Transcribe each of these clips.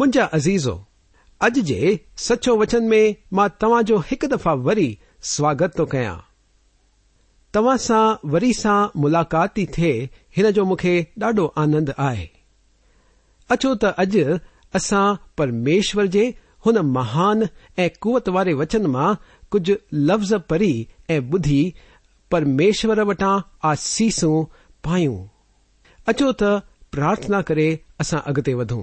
मुंहिंजा अज़ीज़ो, अॼु जे सचो वचन में माँ तव्हां जो हिकु दफ़ा वरी स्वागत थो कयां। तव्हां सां वरी सां मुलाक़ात थी थिए, हिन जो मूंखे ॾाढो आनंद आहे। अचो त अॼु असां परमेश्वर जे हुन महान ऐं कुवत वारे वचन माँ कुझु लफ़्ज़ पढ़ी ऐं ॿुधी परमेश्वर वटां आसीसूं पायूं। अचो त प्रार्थना करे असां अॻिते वधूं।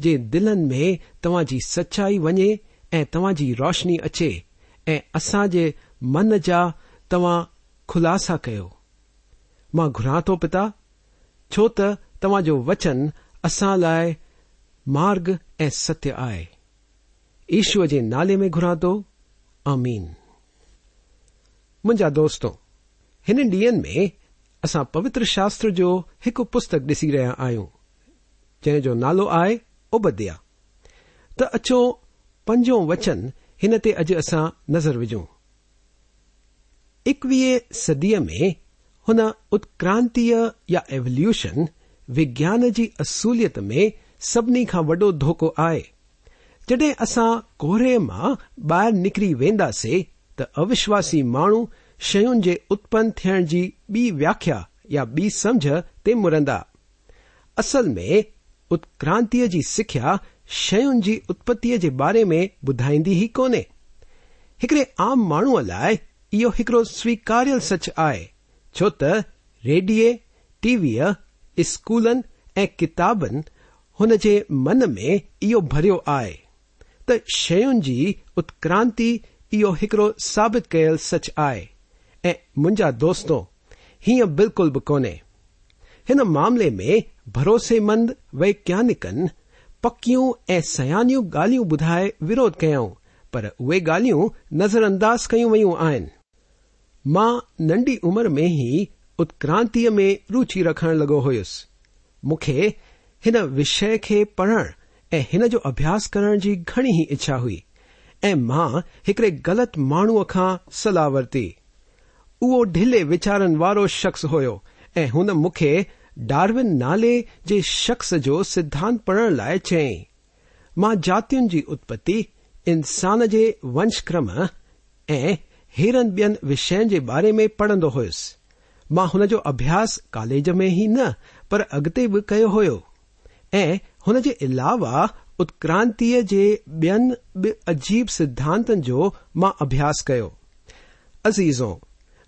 जे दिलनि में तव्हां जी सचाई वञे ऐं तव्हां जी रोशनी अचे, ऐं असां जे मन जा तव्हां खुलासा कयो। माँ घुरां थो पिता, छो त तव्हां जो वचन असां लाइ मार्ग ऐं सत्य आहे। ईश्वर जे नाले में घुरां थो। आमीन। मुंहिंजा दोस्तो, हिन ॾींहनि में असां पवित्र शास्त्र जो हिकु पुस्तक ॾिसी रहिया आहियूं, जंहिं जो नालो आहे उबद्या त अचो पंजो वचन हिन ते अॼु असां नज़र विझूं। एकवीह सदीअ में हुन उत्क्रांतीय या एवल्यूशन विज्ञान जी असूलियत में सभिनी खां वॾो धोखो आहे। जॾहिं असां कोहरे माँ ॿाहिरि निकिरी वेंदासीं, त अविश्वासी माण्हू शयुनि जे उत्पन्न थियण जी ॿी व्याख्या या ॿी समझ ते मुरंदा। असल में उत्क्रांतीअ जी सिख्या शयुनि जी उत्पत्तीअ जे बारे में ॿुधाईंदी ई कोन्हे। हिकड़े आम माण्हूअ लाइ इहो हिकड़ो स्वीकारियल सच आहे, छो त रेडिए टीवीअ, स्कूलनि ऐं किताबनि हुन जे मन में इहो भरियो आहे। त शयुनि जी उत्क्रांति इहो हिकड़ो साबित कयल सच आहे, ऐं मुंहिंजा दोस्तो, हीअं बिल्कुल बि कोन्हे। हिन मामले में भरोसेमंद वैज्ञानिकनि पकियूं ऐं सयानियूं ॻाल्हियूं ॿुधाए विरोध कयऊं, पर उहे ॻाल्हियूं नज़रअंदाज कयूं वयूं आहिनि। माँ नंढी उमिरि में ई उत्क्रांतीअ में रुचि रखण लॻो हुयुसि। मूंखे हिन विषय खे पढ़ण ऐं हिन जो अभ्यास करण जी घणी ई इच्छा हुई, ऐं माँ हिकड़े ग़लति माण्हूअ खां सलाह वरिती। उहो ढिले वीचारनि वारो शख़्स हुयो, ऐं हुन मूंखे डार्विन नाले जे शख़्स जो सिद्धांत पढ़ण लाइ चयईं माँ जातियुनि जी उत्पत्ति, इंसान जे वंशक्रम, ऐं हेरनि ॿियनि विषयनि जे बारे में पढ़ंदो हुयुसि। माँ हुन जो अभ्यास कॉलेज में ई न, पर अॻिते बि कयो हुयो। ऐं हुन जे अलावा उत्क्रांतीअ जे ॿियनि बि अजीब सिद्धांतनि जो माँ अभ्यास कयो। अज़ीज़ो,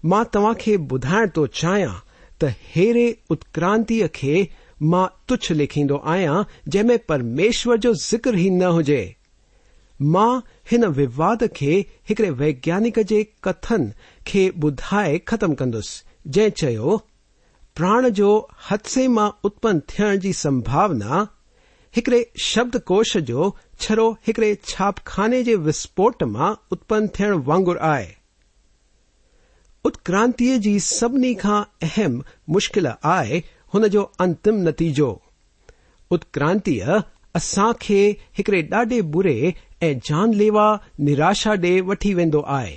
माँ तव्हां खे ॿुधाइण थो चाहियाँ त हेरे उत्क्रांतीअ खे माँ तुच्छ लिखींदो आहियाँ जंहिं में परमेश्वर जो ज़िक्र ई न हुजे। माँ हिन विवाद खे हिकड़े वैज्ञानिक जे कथन खे ॿुधाए ख़तमु कंदुसि, जंहिं चयो, प्राण जो हदसे माँ उत्पन्न थियण जी संभावना, हिकड़े शब्दकोश जो छरो हिकड़े छापखाने जे विस्फोट माँ उत्पन्न थियण वांगुरु आहे। उत्क्रांतीअ जी सभिनी खां अहम मुश्किल आहे हुन जो अंतिम नतीजो। उत्क्रांतीअ असां खे हिकड़े ॾाढे बुरे ऐं जानलेवा निराशा ॾे वठी वेंदो आहे।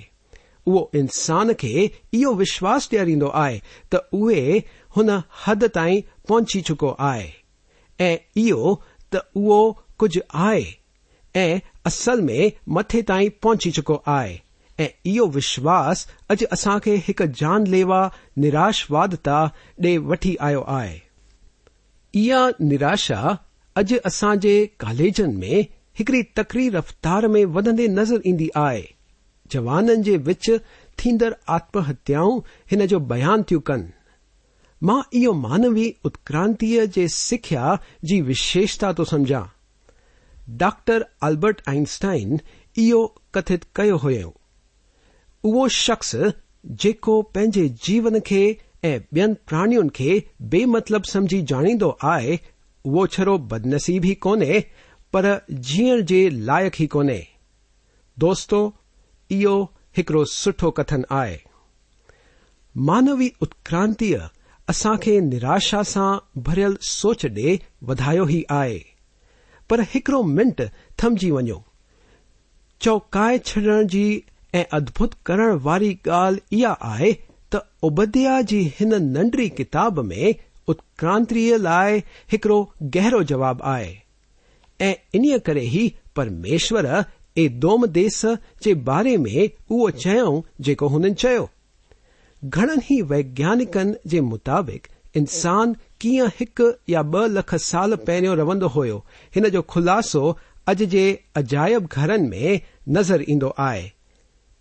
उहो इंसान खे इहो विश्वास ॾियारींदो आहे त उहे हुन हद ताईं पहुची चुको आहे। ऐं इहो त उहो कुझु आहे ऐं असल में मथे ताईं पहुची चुको आहे। ऐं इहो विश्वास अॼु असां खे हिकु जानलेवा, निराशवादता ॾे वठी आयो आहे। इहा निराशा अॼु असां जे कॉलेजनि में हिकड़ी तकरी रफ़्तार में वधंदे नज़र ईंदी आहे। जवाननि जे विच थींदड़ आत्महत्याऊं हिन जो बयान थियूं कनि। माँ इहो मानवी उत्क्रांतीअ जे सिख्या जी विशेषता थो समझां। डॉक्टर अल्बर्ट आइंस्टाइन इहो कथित कयो हुयो उहो शख़्स जेको पंहिंजे जीवन खे ऐं ॿियनि प्राणियुनि खे बेमतलब समझी ॼाणींदो आहे, उहो छरो बदनसीब ई कोन्हे, पर जीअण जे लाइक़ ई कोन्हे। दोस्तो, इहो हिकड़ो सुठो कथन आहे। मानवी उत्क्रांतीअ असां खे निराशा सां भरियल सोच ॾे वधायो ई आहे, पर हिकड़ो मिंट थमजी वञो। चौकाए छॾण जी ऐं अद्भुत करण वारी ॻाल्हि इहा आहे त उबदिया जी हिन नंढड़ी किताब में उत्क्रांतीअ लाइ हिकड़ो गहरो जवाब आहे। ऐं इन्हीअ करे ई परमेश्वर एदोम देस जे बारे में उहो चयऊं जेको हुननि चयो। घणनि ई वैज्ञानिकनि जे मुताबिक़ इंसान कीअं हिकु या ॿ लख साल पहिरियों रवंदो हुयो, हिन जो खुलासो अॼु जे अजायब घरनि में नज़र ईंदो आहे।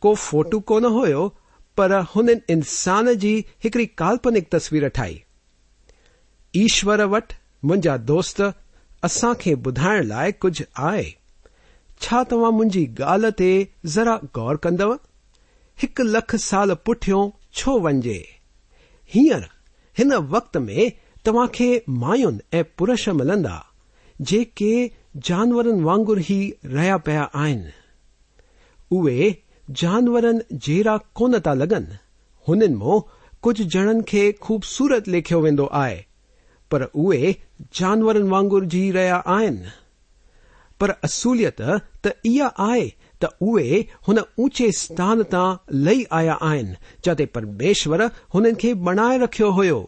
को फोटू कोन हुयो, पर हुननि इंसान जी हिकड़ी काल्पनिक तस्वीर ठाही। ईश्वर वटि मुंहिंजा दोस्त असां खे ॿुधाइण लाइ कुझु आहे। छा तव्हां मुंहिंजी ॻाल्हि ते ज़रा गौर कंदव? हिकु लख साल पुठियो छो वञे हींअर, हिन वक़्त में तव्हां खे मायुनि ऐं पुरुष मिलंदा, जेके जानवरनि वांगुरु ई रहिया पिया आहिनि। उहे जानवरनि जहिड़ा कोन था लॻनि हुननि माँ कुझु ॼणनि खे ख़ूबसूरत लेखियो वेंदो आहे, पर उहे जानवरनि वांगुरु जी रहिया आहिनि। पर असुलियत त इहा आहे त उहे हुन ऊचे स्थान तां लही आया आहिनि, जिते परमेश्वर हुननि खे बणाए रखियो हुयो।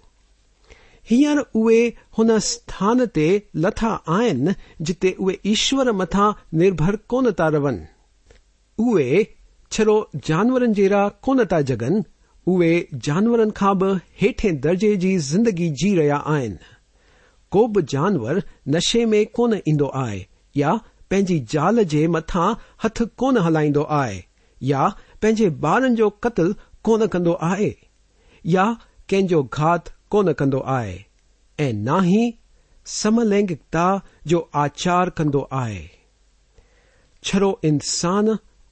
हींअर उहे हुन स्थान ते लथा आहिनि, जिते उहे ईश्वर मथां निर्भर कोन था रहनि। उहे छड़ो जानवरनि जहिड़ा कोन था जगनि, उहे जानवरनि खां बि हेठे दर्जे जी ज़िंदगी जी रहिया आहिनि। को बि जानवर नशे में कोन ईंदो आहे, या पंहिंजी ज़ाल जे मथां हथ कोन हलाईंदो आहे, या पंहिंजे ॿारनि जो क़तल कोन कंदो आहे, या कंहिंजो घात कोन कंदो आहे, ऐं ना ई समलैंगिकता जो आचार कंदो आहे। छड़ो इंसान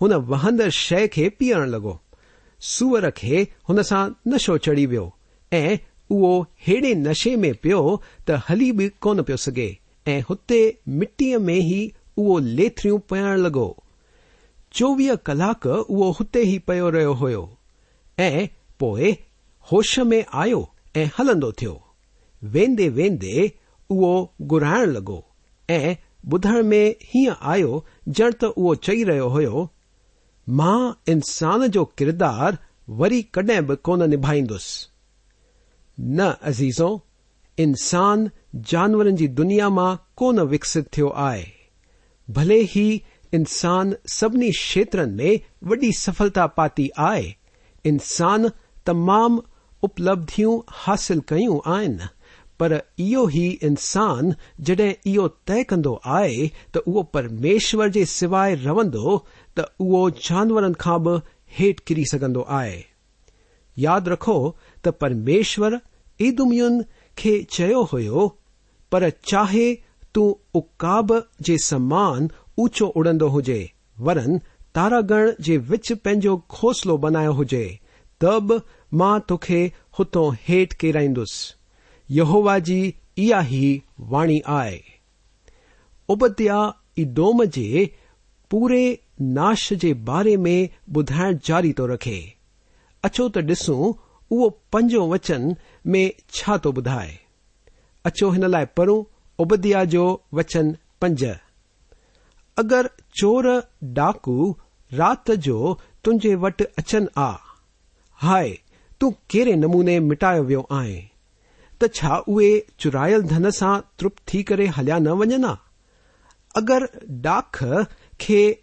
हुन वहंदड़ शइ खे पीअण लॻो सूअर खे हुन सां नशो चढ़ी वियो। ऐं उहो हेड़े नशे में पियो त हली बि कोन पियो सघे। ऐं हुते मिटीअ में ई उहो लेथरियूं पयण लॻो चोवीह कलाक उहो हुते ई पियो रहियो हुयो। ऐं पोइ होश में आयो ऐं हलंदो थियो। वेंदे वेंदे उहो घुराइण लॻो ऐं ॿुधण में हीअं आयो ॼण त उहो चई रहियो हुयो माँ इंसान जो किरदार वरी कॾहिं बि कोन निभाईंदुसि। न, अज़ीज़ो, इंसान जानवरनि जी दुनिया माँ कोन विकसित थियो आहे। भले ही इंसान सभिनी क्षेत्रनि में वॾी सफलता पाती आहे, इंसान तमामु उपलब्धियूं हासिल कयूं आहिनि, पर इहो ई इंसान जॾहिं इहो तइ कंदो आहे त उहो परमेश्वर जे सवाइ रहंदो त उहो जानवरनि खां बि हेठि किरी सघंदो आहे। यादि रखो त परमेश्वर ईदुमियुनि खे चयो हुयो, पर चाहे तूं उकाब जे समान ऊचो उड़ंदो हुजे, वरन तारागण जे विच पंहिंजो घोसलो बनायो हुजे, त बि माँ तोखे हुतो हेठि केराईंदुसि। यहोवा जी इहा ई वाणी आहे। उबत्या इदोम जे पूरे नाश जे बारे में ॿुधाइण जारी थो रखे। अचो त ॾिसूं, उहो पंजो वचन में छा थो ॿुधाए। अचो हिन लाइ पढ़ूं उबदिया जो वचन पंज। अगरि चोर डाकू राति जो तुंहिंजे वटि अचनि आ, हाय, तूं कहिड़े नमूने मिटायो वियो आहे? त छा उहे चुरायल धन सां तृप्त थी करे हलिया न वञनि आ? अगरि डाख खे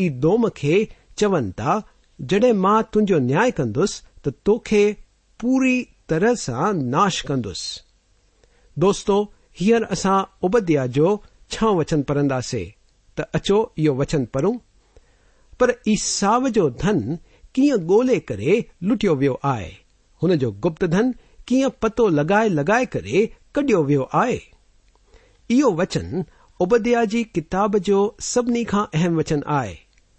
ई दोम खे चवनि था जॾहिं माँ तुंहिंजो न्याय कंदुसि, त तोखे पूरी तरह सां नाश कंदुसि। दोस्तो, हींअर असां उबदिया जो छह वचन पढ़ंदासीं, त अचो, इहो वचन पढ़ूं। पर ईसाव जो धन कीअं ॻोल्हे करे लुटियो वियो आहे? हुन जो गुप्त धन कीअं पतो लॻाए लॻाए करे कढियो वियो आहे? इहो वचन उबदिया जी किताब जो सभिनी खां अहम वचन आहे।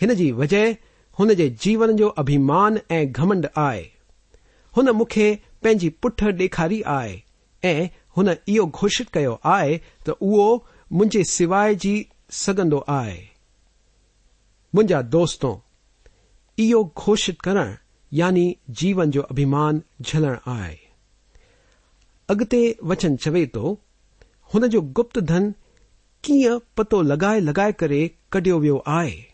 हिन जी वजह हुन जे जीवन जो अभिमान ऐं घमंड आहे। हुन मूंखे पंहिंजी पुठ ॾेखारी आहे ऐं हुन इहो घोषित कयो आहे त उहो मुंहिंजे सवाइ जी सघंदो आहे। मुंहिंजा दोस्तो, इहो घोषित करण यानी जीवन जो अभिमान झलण आहे। अॻिते वचन चवे थो हुन जो गुप्त धन कीअं पतो लॻाए लॻाए करे कढियो वियो आहे?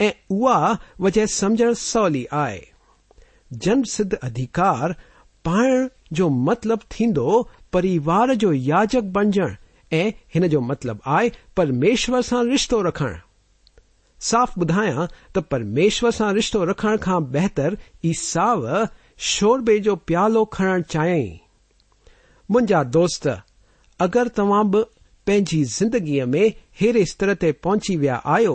ऐं उहा वजह समझण सवली आहे जन सिद्ध अधिकार, पाइण जो मतिलबु थींदो, परिवार जो याजक बणजण ऐं हिन जो मतिलबु आहे परमेश्वर सां रिश्तो रखणु। साफ़ ॿुधायां त परमेश्वर सां रिश्तो रखण खां बहितर ईसाव शोरबे जो प्यालो खणणु चाहियई मुंहिंजा दोस्त, अगरि तव्हां बि पंहिंजी ज़िंदगीअ में हेरे स्तर ते पहुची विया आहियो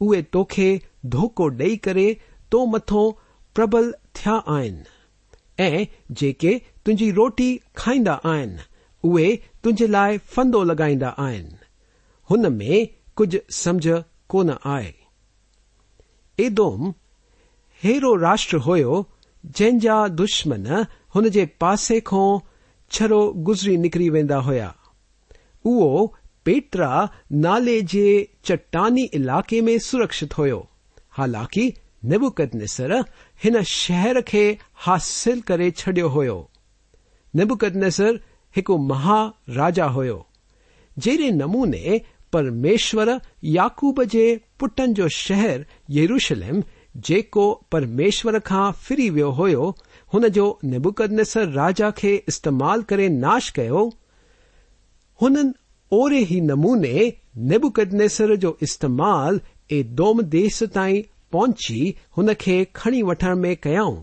उहे तोखे धोखो ॾेई करे तो मथो प्रबल थिया आहिनि। ऐं जेके तुंहिंजी रोटी खाईंदा आहिनि, उहे तुंहिंजे लाइ फंदो लॻाईंदा आहिनि। हुन में कुझु समझ कोन आहे। एदोम हेरो राष्ट्र हुयो, जंहिंजा दुश्मन हुन जे पासे खां छरो गुज़री निकिरी वेंदा हुया। उहो पेट्रा नाले जे चट्टानी इलाक़े में सुरक्षित हुयो। हालाँकि नेबुकदनेसर हिन शहर खे हासिल करे छडि॒यो हुयो। नेबुकदनेसर हिकु महाराजा हुयो, जहिड़े नमूने परमेश्वर याकूब जे पुटनि जो शहर यरूशलेम, जेको परमेश्वर खां फिरी वियो हुयो, हुन जो नेबुकदनेसर राजा खे इस्तेमाल करे नाश कयो, हुननि ओरे ई नमूने नेबुकदनेसर जो इस्तेमाल एदोम देश ताईं पहुची हुन खे खणी वठण में कयाऊं।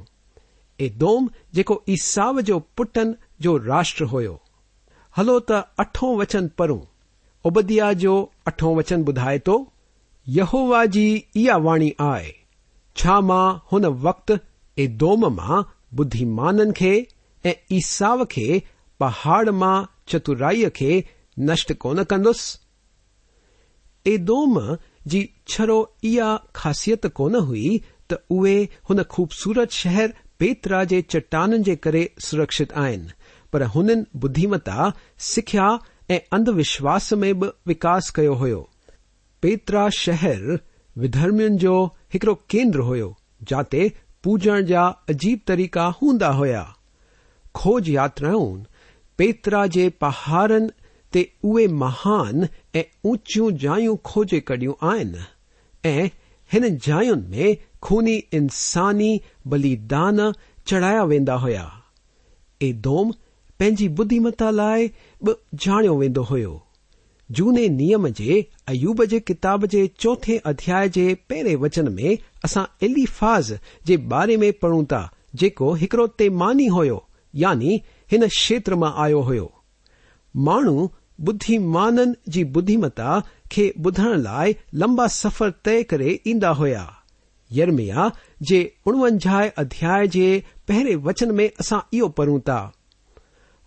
एदोम जेको ईसाव जो पुटनि जो राष्ट्र हुयो। हलो त अठो वचन पढ़ूं। उबदिया जो अठो वचन ॿुधाए थो यहोवा जी इहा वाणी आहे, छा माँ हुन वक़्तु एदोम माँ बुद्धिमाननि खे ऐं ईसाव खे पहाड़ माँ चतुराईअ खे नष्ट कोन कंदुसि? एदोम जी छरो इहा ख़ासियत कोन हुई, त उहे हुन ख़ूबसूरत शहर पेतरा जे चट्टाननि जे करे सुरक्षित आहिनि। पर हुननि बुद्धिमता, सिख्या ऐं अंधविश्वास में बि विकास कयो हुयो। पेतरा शहर विधर्मियुनि जो हिकड़ो केंद्र हुयो, जाते पूजण जा अजीब तरीक़ा हूंदा हुया। खोज यात्राउनि पेतरा जे पहाड़नि ते उहे महान ऐं ऊचियूं जायूं खोजे कढियूं आहिनि। ऐं हिन जायुनि में खूनी इंसानी बलिदान चढ़ाया वेंदा हुया। एदोम पंहिंजी बुद्धिमता लाइ बि ॼाणियो वेंदो हुयो। जूने नियम जे, अयूब जे किताब जे चोथे अध्याय जे पहिरें वचन में असां एलीफाज़ जे बारे में पढ़ूं था, जेको हिकड़ो तेमानी हुयो, यानी हिन क्षेत्र माँ आयो हुयो। माण्हू बुद्धिमाननि जी बुद्धिमता खे ॿुधण लाइ लंबा सफ़र तय करे ईंदा हुया। यर्मिया जे उणवंजाह अध्याय जे पहिरें वचन में असां इहो पढ़ूं था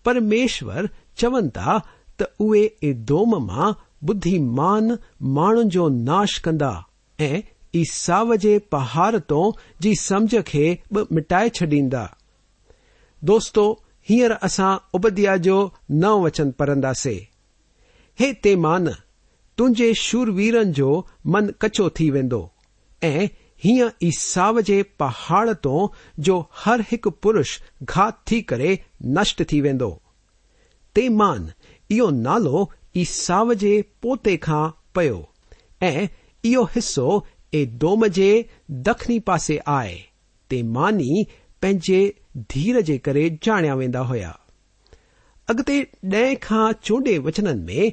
परमेश्वर चवनि था त उहे इदोम माँ बुद्धिमान माण्हुनि जो नाश कंदा ऐं ईसाव जे पहाड़ तो जी समझ खे बि मिटाए छॾींदा। दोस्तो, हींअर असां उबदिया जो नव वचन पढ़ंदासीं। हे तेमान तुंहिंजे शूरवीरनि जो मन कचो थी वेंदो, ऐं हीअं ईसाव जे पहाड़ तो जो हर हिकु पुरुष घात थी करे नष्ट थी वेंदो। तेमान, इहो नालो ईसाव जे पोते खां पियो, ऐं इहो हिसो एदोम जे दखनी पासे आहे। तेमानी पंहिंजे धीर जे करे ॼाणिया वेंदा हुया। अॻिते ॾह खां चोॾहं वचननि में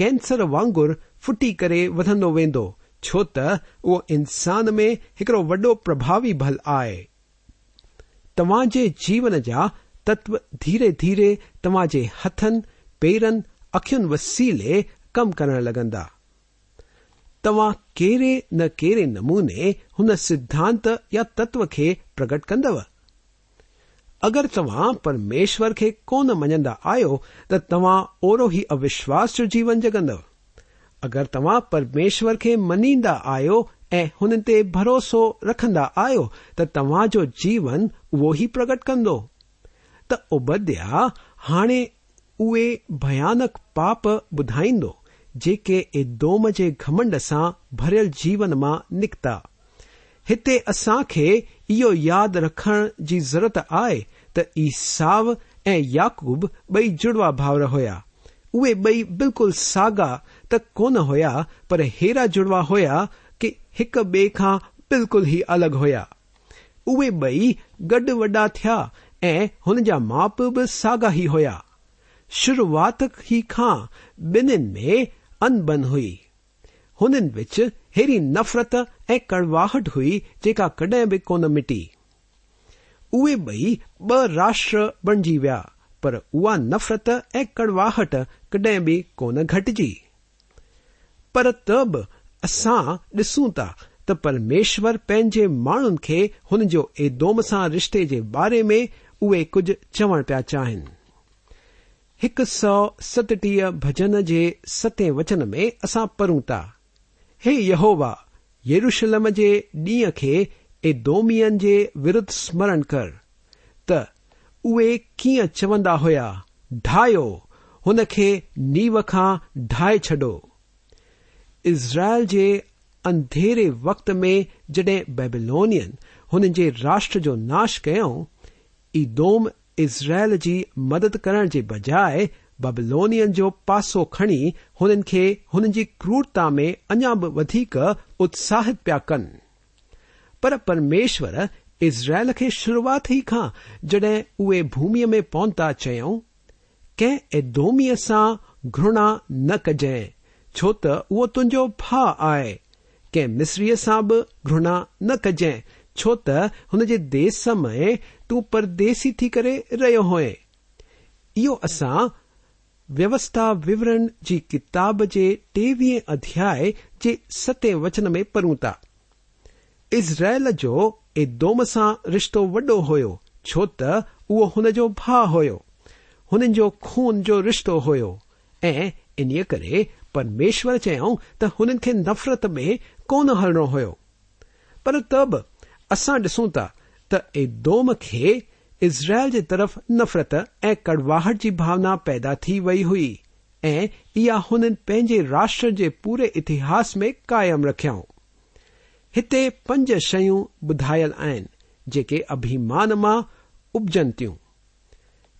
कैंसर वांगुरु फुटी करे वधंदो वेंदो, छो त उहो इंसान में हिकड़ो वॾो प्रभावी भल आहे। तव्हां जे जीवन जा तत्व धीरे धीरे तव्हां जे हथनि, पेरनि, अखियुनि वसीले कम करण लॻंदा। तव्हां कहिड़े न कहिड़े नमूने हुन सिद्धांत या तत्व खे प्रगट कंदव? अगरि तव्हां परमेश्वर खे कोन मञंदा आहियो, त तव्हां ओड़ो ई अविश्वास जो जीवन जगंदव। अगरि तव्हां परमेश्वर खे मञींदा आहियो ऐं हुन ते भरोसो रखंदा आहियो, त तव्हां जो जीवन उहो ई प्रकट कंदो। त उबद्या हाणे उहे भयानक पाप ॿुधाईंदो, जेके एदोम जे घमंड सां भरियल जीवन माँ निकिता। हिते असां खे इहो यादि रखण जी ज़रूरत आहे त ईसाव ऐं याकूब ॿई जुड़वा भाउर हुया। उहे ॿई बिल्कुलु सागा त कोन हुया, पर हेरा जुड़वा हुया कि हिक ॿिए खां बिल्कुलु ई अलॻि हुया। उहे ॿई गॾु वॾा थिया ऐं हुन जा माउ पीउ बि सागा ई हुया। शुरुआत ई खां ॿिन्हिनि में अनबन हुई। हुननि विच अहिड़ी नफ़रत ऐं कड़वाहट हुई जेका कॾहिं बि कोन मिटी। उहे ॿई ॿ राष्ट्र बणिजी विया, पर उहा नफ़रत ऐं कड़वाहट कॾहिं बि कोन घटिजी। पर त बि असां ॾिसूं था त परमेश्वर पंहिंजे माण्हुनि खे हुन जो एदोम सां रिश्ते जे बारे में उहे कुझु चवण पिया चाहिनि। हिकु सौ सतटीह भजन जे सते वचन में असां पढ़ूं था हे यहोवा यरूशलम जे ॾींहं खे एदोमियन जे विरुद्ध स्मरण कर त उहे कीअं चवंदा हुया ढायो हुन खे नीव खां ढाए छॾो इज़राइल जे अंधेरे वक़्त में जॾहिं बेबिलोनियन हुन जे राष्ट्र जो नाश कयऊं ईदोम इज़राइल जी मदद करण जे बजाए बबलोनियन जो पासो खणी हुननि खे हुननि जी क्रूरता में अञा बि वधीक उत्साहित पिया कनि। पर परमेश्वर इज़राइल खे शुरुआत ई खां जॾहिं उहे भूमीअ में पहुता चयऊं कंहिं एदोमीअ सां घृणा न कजांइ छो त उहो तुंहिंजो भाउ आहे। कंहिं मिस्रीअ सां बि घृणा न कजांइ छो त हुन जे देस में तूं परदेसी थी करे रहियो हुए इहो असां व्यवस्था विवरण जी किताब जे टेवीह अध्याय जे सते वचन में पढ़ूं था। इज़राइल जो एदोम सां रिश्तो वॾो हुयो, छो त उहो हुन जो भाउ हुयो, हुननि जो खून जो रिश्तो हुयो। ऐं इन्हीअ करे परमेश्वर चयऊं त हुननि खे नफ़रत में कोन हलणो हुयो। पर त बि असां ॾिसूं था त एदोम खे इज़राइल जे तरफ़ नफ़रत ऐं कड़वाहट जी भावना पैदा थी वई हुई। ऐं इहा हुननि पंहिंजे राष्ट्र जे पूरे इतिहास में कायम रखियाऊं। हिते पंज शयूं ॿुधायल आहिनि, जेके अभिमान माँ उपजनि थियूं।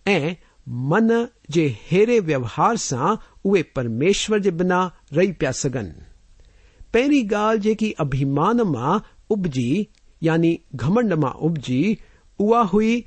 ऐं मन जे हेरे व्यवहार सां उहे परमेश्वर जे बिना रही पिया सघनि। पहिरीं ॻाल्हि जेकी अभिमान माँ उपजी, यानी घमंड माँ उपजी, उहा हुई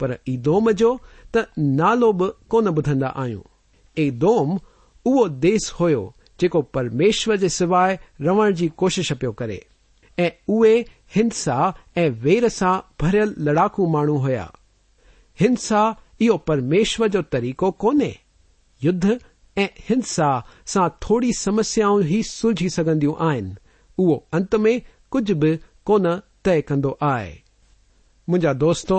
पर ईदोम जो त नालो बि कोन ॿुधंदा आहियूं। एदोम उहो देस हुयो, जेको परमेश्वर जे सवाइ रहण जी कोशिश पियो करे। ऐं उहे हिंसा ऐं वेर सां भरियल लड़ाकू माण्हू हुया। हिंसा इहो परमेश्वर जो तरीक़ो कोन्हे। युद्ध ऐं हिंसा सां थोरी समस्याऊं ई सुलझी सघंदियूं आहिनि। उहो अंत में कुझु बि कोन तय कंदो आहे। मुंहिंजा दोस्तो